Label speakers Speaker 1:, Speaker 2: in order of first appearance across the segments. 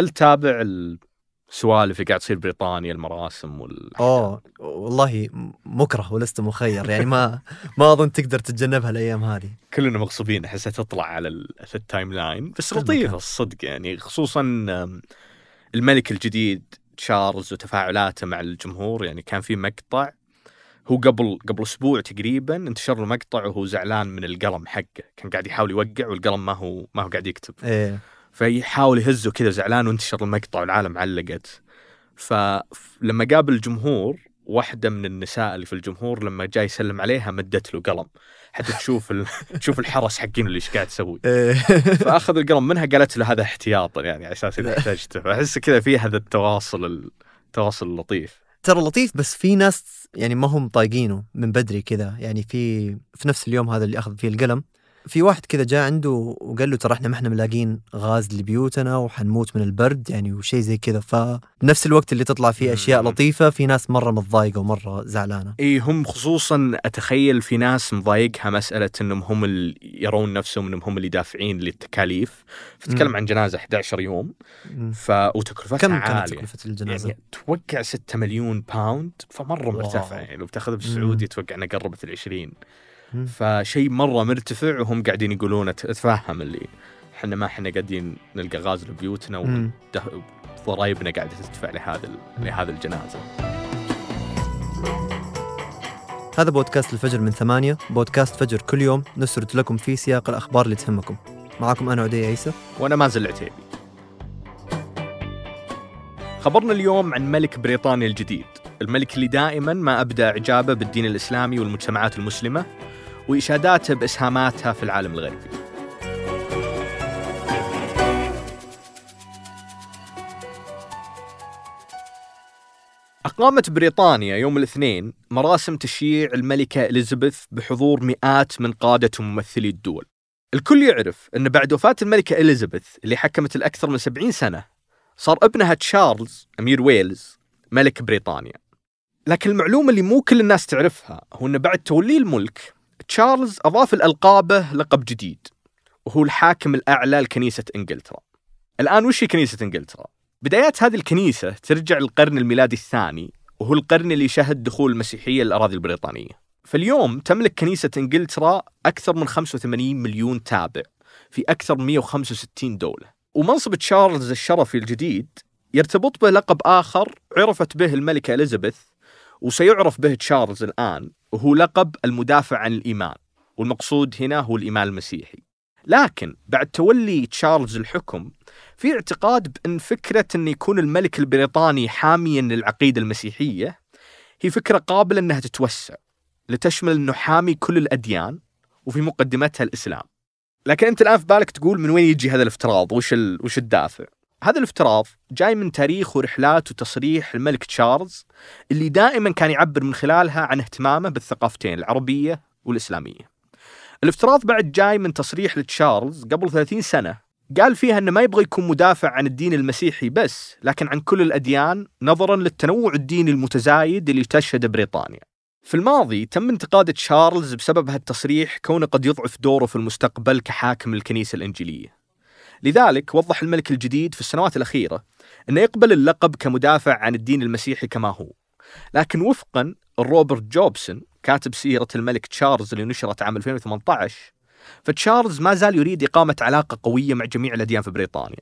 Speaker 1: هل تابع السوالف اللي قاعد تصير بريطانيا المراسم وال؟
Speaker 2: أوه والله مكره ولست مخير يعني ما ما أظن تقدر تتجنبها الأيام هذه.
Speaker 1: كلنا مغصوبين احسها تطلع علي في ال timeline بس
Speaker 2: لطيفة.
Speaker 1: الصدق يعني خصوصا الملك الجديد تشارلز وتفاعلاته مع الجمهور يعني كان في مقطع هو قبل قبل أسبوع تقريبا انتشر له مقطع وهو زعلان من القلم حقه كان قاعد يحاول يوقع والقلم ما هو ما هو قاعد يكتب.
Speaker 2: إيه.
Speaker 1: فيحاول يهزه كذا زعلان وانتشر المقطع والعالم علقت. فلما قابل الجمهور واحدة من النساء اللي في الجمهور لما جاي يسلم عليها مدت له قلم. حتى تشوف ال... تشوف الحرس حقين اللي إيش قاعد تسوي.
Speaker 2: إيه.
Speaker 1: فأخذ القلم منها قالت له هذا احتياطا يعني على أساس اذا احتجته. فأحس كذا في هذا التواصل التواصل اللطيف.
Speaker 2: ترى لطيف بس في ناس يعني ما هم طايقينه من بدري كذا. يعني في في نفس اليوم هذا اللي أخذ فيه القلم. في واحد كذا جاء عنده وقال له ترى إحنا ما إحنا ملاقين غاز لبيوتنا وحنموت من البرد يعني وشيء زي كذا فبنفس الوقت اللي تطلع فيه
Speaker 1: أشياء.
Speaker 2: لطيفة في ناس مرة متضايقة ومرة زعلانة
Speaker 1: إي هم خصوصا أتخيل في ناس مضايقها مسألة إنهم هم اللي يرون نفسهم إنهم هم اللي دافعين للتكاليف فتتكلم. عن جنازة 11 يوم. ف وتكلفتها
Speaker 2: كم كانت
Speaker 1: عالية
Speaker 2: تكلفة الجنازة؟
Speaker 1: يعني توقع 6 مليون pound فمرة
Speaker 2: wow.
Speaker 1: مرتفع يعني لو بتاخذها بالسعودي توقع إنها قربت ال 20
Speaker 2: مم.
Speaker 1: فشيء مرة مرتفع وهم قاعدين يقولون أتفهم اللي إحنا ما إحنا قاعدين نلقى غاز لبيوتنا. وضرايبنا قاعدة تدفع لهذا لهذا الجنازة.
Speaker 2: هذا بودكاست الفجر من ثمانية بودكاست فجر كل يوم نسرد لكم فيه سياق الأخبار اللي تهمكم. معكم أنا عدي عيسى.
Speaker 1: وأنا مازن العتيبي. خبرنا اليوم عن ملك بريطانيا الجديد. الملك اللي دائما ما أبدى إعجابه بالدين الإسلامي والمجتمعات المسلمة واشاداته بإسهاماتها في العالم الغربي. أقامت بريطانيا يوم الاثنين مراسم تشييع الملكة إليزابيث بحضور مئات من قادة وممثلي الدول. الكل يعرف أن بعد وفاة الملكة إليزابيث اللي حكمت الأكثر من 70 سنة صار ابنها تشارلز أمير ويلز ملك بريطانيا. لكن المعلومة اللي مو كل الناس تعرفها هو أن بعد توليه الملك تشارلز أضاف لألقابه لقب جديد وهو الحاكم الأعلى لكنيسة إنجلترا. الآن وش هي كنيسة إنجلترا؟ بدايات هذه الكنيسة ترجع للقرن الميلادي الثاني وهو القرن اللي شهد دخول المسيحية للأراضي البريطانية. فاليوم تملك كنيسة إنجلترا أكثر من 85 مليون تابع في أكثر من 165 دولة. ومنصب تشارلز الشرفي الجديد يرتبط به لقب آخر عرفت به الملكة إليزابيث وسيعرف به تشارلز الآن وهو لقب المدافع عن الإيمان والمقصود هنا هو الإيمان المسيحي. لكن بعد تولي تشارلز الحكم في اعتقاد بأن فكرة أن يكون الملك البريطاني حاميا للعقيدة المسيحية هي فكرة قابلة أنها تتوسع لتشمل أنه حامي كل الأديان وفي مقدمتها الإسلام. لكن أنت الآن في بالك تقول من وين يجي هذا الافتراض؟ وش, ال... وش الدافع؟ هذا الافتراض جاي من تاريخ ورحلات وتصريح الملك تشارلز اللي دائما كان يعبر من خلالها عن اهتمامه بالثقافتين العربية والإسلامية الافتراض بعد جاي من تصريح لتشارلز قبل 30 سنة قال فيها إنه ما يبغى يكون مدافع عن الدين المسيحي بس لكن عن كل الأديان نظرا للتنوع الديني المتزايد اللي تشهده بريطانيا. في الماضي تم انتقاد تشارلز بسبب هالتصريح كونه قد يضعف دوره في المستقبل كحاكم الكنيسة الإنجيلية. لذلك وضح الملك الجديد في السنوات الأخيرة انه يقبل اللقب كمدافع عن الدين المسيحي كما هو. لكن وفقا روبرت جوبسون كاتب سيرة الملك تشارلز اللي نشرت عام 2018 فتشارلز ما زال يريد إقامة علاقة قوية مع جميع الأديان في بريطانيا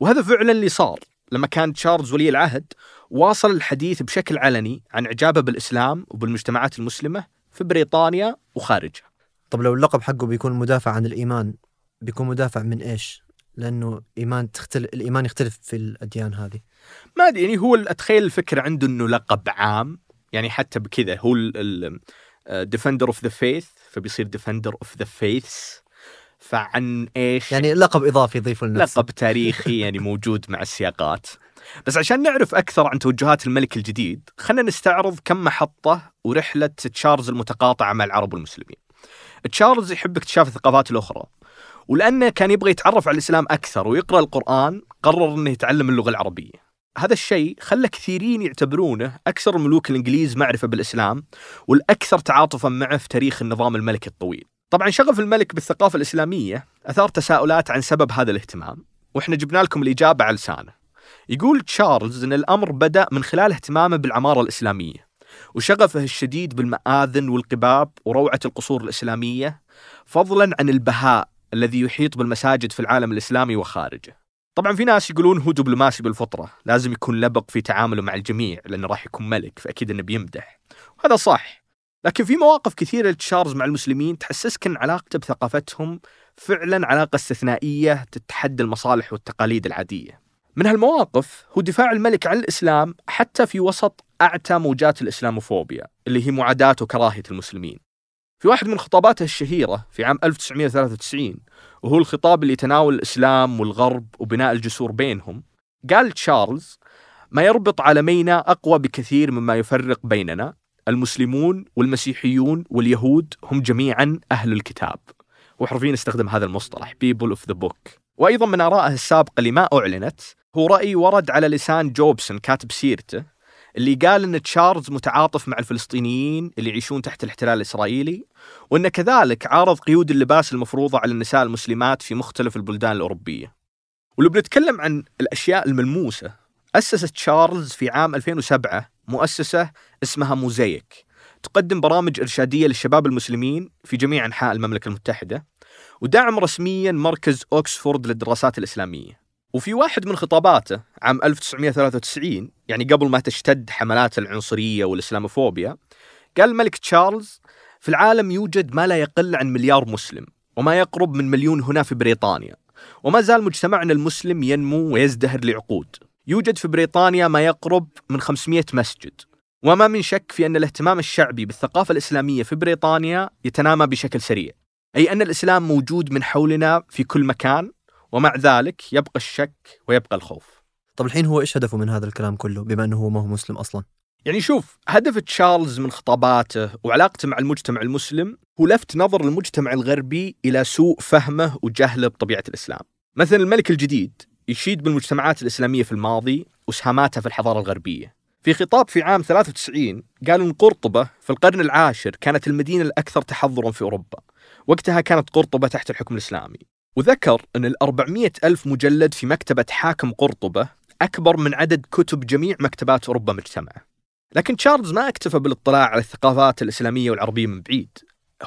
Speaker 1: وهذا فعلا اللي صار لما كان تشارلز ولي العهد واصل الحديث بشكل علني عن إعجابه بالإسلام وبالمجتمعات المسلمة في بريطانيا وخارجها
Speaker 2: طب لو اللقب حقه بيكون مدافع عن الإيمان بيكون مدافع من إيش؟ لأنه إيمان تختلف الإيمان يختلف في الأديان هذه.
Speaker 1: ما أدري يعني هو أتخيل الفكرة عنده أنه لقب عام يعني حتى بكذا هو defender of the faith فبيصير defender of the faiths فعن إيش؟
Speaker 2: يعني لقب إضافي يضيفه لنفسه.
Speaker 1: لقب تاريخي يعني موجود مع السياقات. بس عشان نعرف أكثر عن توجهات الملك الجديد خلينا نستعرض كم محطة ورحلة تشارلز المتقاطعة مع العرب والمسلمين. تشارلز يحب اكتشاف الثقافات الأخرى. ولأنه كان يبغى يتعرف على الإسلام أكثر ويقرأ القرآن قرر أنه يتعلم اللغة العربية. هذا الشيء خلى كثيرين يعتبرونه أكثر الملوك الإنجليز معرفة بالإسلام والأكثر تعاطفا معه في تاريخ النظام الملكي الطويل. طبعا شغف الملك بالثقافة الإسلامية أثار تساؤلات عن سبب هذا الاهتمام وإحنا جبنا لكم الإجابة على لسانه. يقول تشارلز أن الأمر بدأ من خلال اهتمامه بالعمارة الإسلامية وشغفه الشديد بالمآذن والقباب وروعة القصور الإسلامية فضلا عن البهاء الذي يحيط بالمساجد في العالم الإسلامي وخارجه. طبعا في ناس يقولون هو دبلوماسي بالفطرة لازم يكون لبق في تعامله مع الجميع لأنه راح يكون ملك فأكيد أنه بيمدح. وهذا صح. لكن في مواقف كثيرة لتشارلز مع المسلمين تحسسك أن علاقته بثقافتهم فعلا علاقة استثنائية تتحدى المصالح والتقاليد العادية. من هالمواقف هو دفاع الملك عن الإسلام حتى في وسط أعتى موجات الإسلاموفوبيا اللي هي معاداة وكراهية المسلمين. في واحد من خطاباته الشهيرة في عام 1993 وهو الخطاب اللي يتناول الإسلام والغرب وبناء الجسور بينهم قال تشارلز ما يربط عالمينا أقوى بكثير مما يفرق بيننا المسلمون والمسيحيون واليهود هم جميعا أهل الكتاب. وحرفيا استخدم هذا المصطلح people of the book. وأيضا من آرائه السابقة اللي ما أعلنت هو رأي ورد على لسان جوبسون كاتب سيرته اللي قال إن تشارلز متعاطف مع الفلسطينيين اللي يعيشون تحت الاحتلال الإسرائيلي وانه كذلك عارض قيود اللباس المفروضة على النساء المسلمات في مختلف البلدان الأوروبية. ولو بنتكلم عن الأشياء الملموسة اسس تشارلز في عام 2007 مؤسسة اسمها موزايك تقدم برامج إرشادية للشباب المسلمين في جميع أنحاء المملكة المتحدة ودعم رسميا مركز أوكسفورد للدراسات الإسلامية. وفي واحد من خطاباته عام 1993 يعني قبل ما تشتد حملات العنصرية والإسلاموفوبيا قال الملك تشارلز في العالم يوجد ما لا يقل عن مليار مسلم وما يقرب من مليون هنا في بريطانيا وما زال مجتمعنا المسلم ينمو ويزدهر لعقود. يوجد في بريطانيا ما يقرب من 500 مسجد وما من شك في أن الاهتمام الشعبي بالثقافة الإسلامية في بريطانيا يتنامى بشكل سريع أي أن الإسلام موجود من حولنا في كل مكان ومع ذلك يبقى الشك ويبقى الخوف
Speaker 2: طب الحين هو إيش هدفه من هذا الكلام كله بما إنه هو ما هو مسلم أصلا
Speaker 1: يعني شوف هدف تشارلز من خطاباته وعلاقته مع المجتمع المسلم هو لفت نظر المجتمع الغربي إلى سوء فهمه وجهله بطبيعة الإسلام. مثلا الملك الجديد يشيد بالمجتمعات الإسلامية في الماضي وسهاماتها في الحضارة الغربية. في خطاب في عام 93 قال إن قرطبة في القرن العاشر كانت المدينة الأكثر تحضرا في أوروبا. وقتها كانت قرطبة تحت الحكم الإسلامي. وذكر أن ال 400 ألف مجلد في مكتبة حاكم قرطبة أكبر من عدد كتب جميع مكتبات أوروبا مجتمعة. لكن تشارلز ما اكتفى بالاطلاع على الثقافات الإسلامية والعربية من بعيد.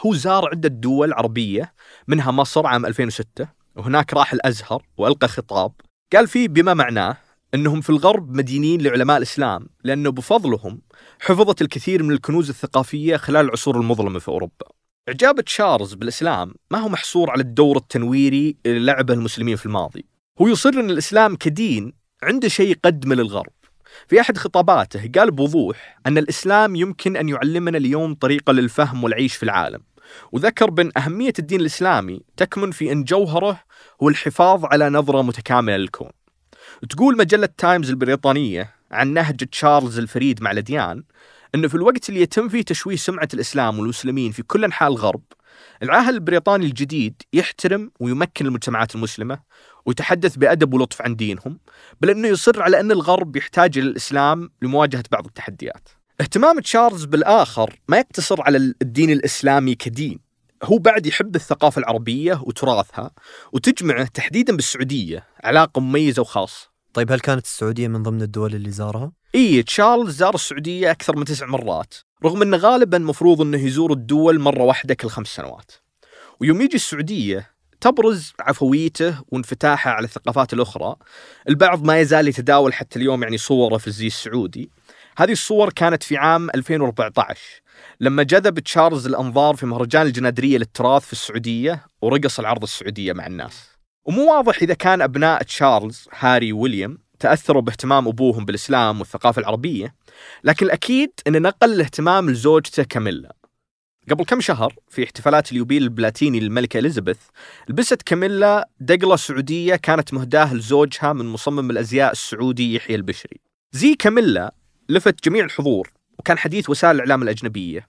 Speaker 1: هو زار عدة دول عربية منها مصر عام 2006 وهناك راح الأزهر وألقى خطاب. قال فيه بما معناه أنهم في الغرب مدينين لعلماء الإسلام لأنه بفضلهم حفظت الكثير من الكنوز الثقافية خلال العصور المظلمة في أوروبا. إعجاب تشارلز بالإسلام ما هو محصور على الدور التنويري اللي لعبه المسلمين في الماضي. هو يصر أن الإسلام كدين عنده شيء يقدمه للغرب. في أحد خطاباته قال بوضوح أن الإسلام يمكن أن يعلمنا اليوم طريقة للفهم والعيش في العالم. وذكر بأن أهمية الدين الإسلامي تكمن في أن جوهره هو الحفاظ على نظرة متكاملة للكون. تقول مجلة تايمز البريطانية عن نهج تشارلز الفريد مع الأديان إنه في الوقت اللي يتم فيه تشويه سمعة الإسلام والمسلمين في كل أنحاء الغرب العاهل البريطاني الجديد يحترم ويمكن المجتمعات المسلمة ويتحدث بأدب ولطف عن دينهم بل إنه يصر على إن الغرب يحتاج إلى الإسلام لمواجهة بعض التحديات. اهتمام تشارلز بالآخر ما يقتصر على الدين الإسلامي كدين، هو بعد يحب الثقافة العربية وتراثها وتجمعه تحديدا بالسعودية علاقة مميزة وخاصة.
Speaker 2: طيب هل كانت السعودية من ضمن الدول اللي زارها؟
Speaker 1: إي تشارلز زار السعودية أكثر من تسع مرات رغم إنه غالبا مفروض إنه يزور الدول مرة واحدة كل خمس سنوات. ويوم يجي السعودية تبرز عفويته وانفتاحه على الثقافات الأخرى. البعض ما يزال يتداول حتى اليوم يعني صوره في الزي السعودي. هذه الصور كانت في عام 2014 لما جذب تشارلز الأنظار في مهرجان الجنادرية للتراث في السعودية ورقص العرض السعودية مع الناس. ومو واضح إذا كان أبناء تشارلز هاري ويليام تأثروا باهتمام أبوهم بالإسلام والثقافة العربية لكن الأكيد انه نقل الاهتمام لزوجته كاميلا. قبل كم شهر في احتفالات اليوبيل البلاتيني للملكة إليزابيث لبست كاميلا دقلة سعودية كانت مهداة لزوجها من مصمم الأزياء السعودي يحيى البشري. زي كاميلا لفت جميع الحضور وكان حديث وسائل الإعلام الأجنبية.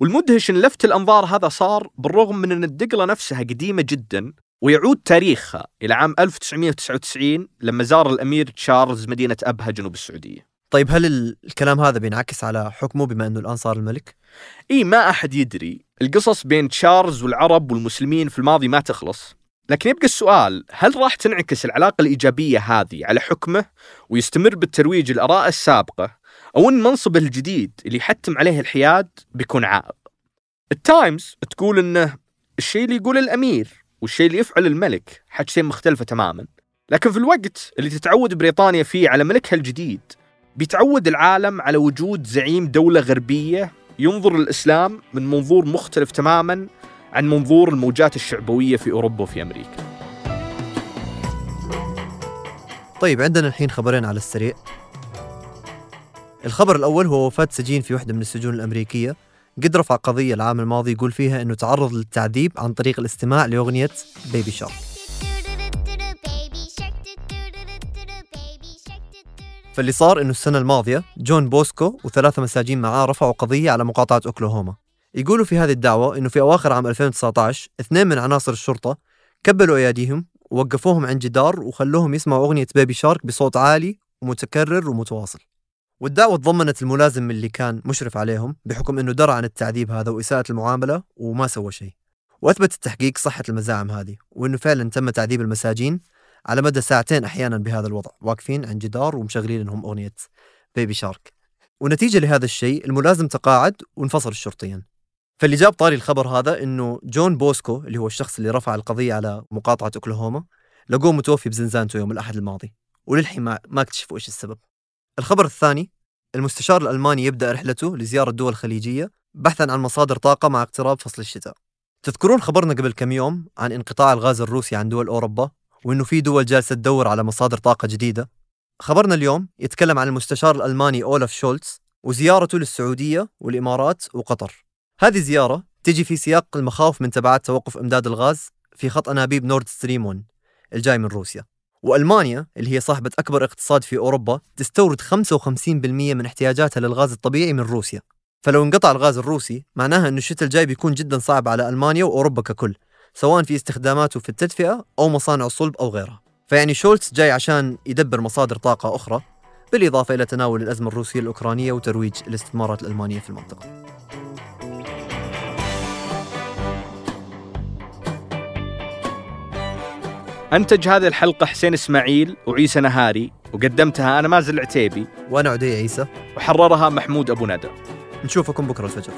Speaker 1: والمدهش أن لفت الأنظار هذا صار بالرغم من أن الدقلة نفسها قديمة جدا ويعود تاريخها إلى عام 1999 لما زار الأمير تشارلز مدينة أبها جنوب السعودية.
Speaker 2: طيب هل الكلام هذا بينعكس على حكمه بما أنه الآن صار الملك؟
Speaker 1: إي ما أحد يدري القصص بين تشارلز والعرب والمسلمين في الماضي ما تخلص. لكن يبقى السؤال هل راح تنعكس العلاقة الإيجابية هذه على حكمه ويستمر بالترويج الآراء السابقة أو أن منصبه الجديد اللي يحتم عليه الحياد بيكون عائق؟ التايمز تقول أنه الشيء اللي يقول الأمير والشيء اللي يفعل الملك حاجتين مختلفة تماما. لكن في الوقت اللي تتعود بريطانيا فيه على ملكها الجديد بيتعود العالم على وجود زعيم دولة غربية ينظر للإسلام من منظور مختلف تماما عن منظور الموجات الشعبوية في أوروبا وفي أمريكا.
Speaker 2: طيب عندنا الحين خبرين على السريع. الخبر الأول هو وفاة سجين في واحدة من السجون الأمريكية. قد رفع قضية العام الماضي يقول فيها أنه تعرض للتعذيب عن طريق الاستماع لأغنية بيبي شارك فاللي صار إنه السنة الماضية جون بوسكو وثلاثة مساجين معاه رفعوا قضية على مقاطعة أوكلاهوما. يقولوا في هذه الدعوة إنه في أواخر عام 2019 اثنين من عناصر الشرطة كبلوا أياديهم ووقفوهم عند جدار وخلوهم يسمعوا أغنية بيبي شارك بصوت عالي ومتكرر ومتواصل. والدعوة تضمنت الملازم اللي كان مشرف عليهم بحكم إنه درى عن التعذيب هذا وإساءة المعاملة وما سوى شيء. واثبت التحقيق صحة المزاعم هذه وإنه فعلا تم تعذيب المساجين على مدى ساعتين أحيانا بهذا الوضع. واقفين عند جدار ومشغلين لهم أغنية بيبي شارك ونتيجة لهذا الشيء الملازم تقاعد وانفصل الشرطيا. فاللي جاب طاري الخبر هذا إنه جون بوسكو اللي هو الشخص اللي رفع القضية على مقاطعة أوكلاهوما لقوه متوفي بزنزانته يوم الأحد الماضي. وللحين ما اكتشفوا إيش السبب. الخبر الثاني المستشار الألماني يبدأ رحلته لزيارة دول خليجيه بحثا عن مصادر طاقة مع اقتراب فصل الشتاء. تذكرون خبرنا قبل كم يوم عن انقطاع الغاز الروسي عن دول أوروبا وإنه في دول جالسة تدور على مصادر طاقة جديدة. خبرنا اليوم يتكلم عن المستشار الألماني أولاف شولتز وزيارته للسعودية والإمارات وقطر. هذه زياره تجي في سياق المخاوف من تبعات توقف إمداد الغاز في خط أنابيب نورد ستريم 1 الجاي من روسيا. وألمانيا اللي هي صاحبة أكبر اقتصاد في أوروبا تستورد 55% من احتياجاتها للغاز الطبيعي من روسيا. فلو انقطع الغاز الروسي معناها إنه الشتاء الجاي بيكون جدا صعب على ألمانيا وأوروبا ككل سواء في استخداماته في التدفئة أو مصانع الصلب أو غيرها. فيعني شولتز جاي عشان يدبر مصادر طاقة أخرى بالإضافة إلى تناول الأزمة الروسية الأوكرانية وترويج الاستثمارات الألمانية في المنطقة.
Speaker 1: أنتج هذه الحلقة حسين إسماعيل وعيسى نهاري وقدمتها أنا مازل العتيبي
Speaker 2: وأنا عدي عيسى.
Speaker 1: وحررها محمود أبو ندى.
Speaker 2: نشوفكم بكرة الفجر.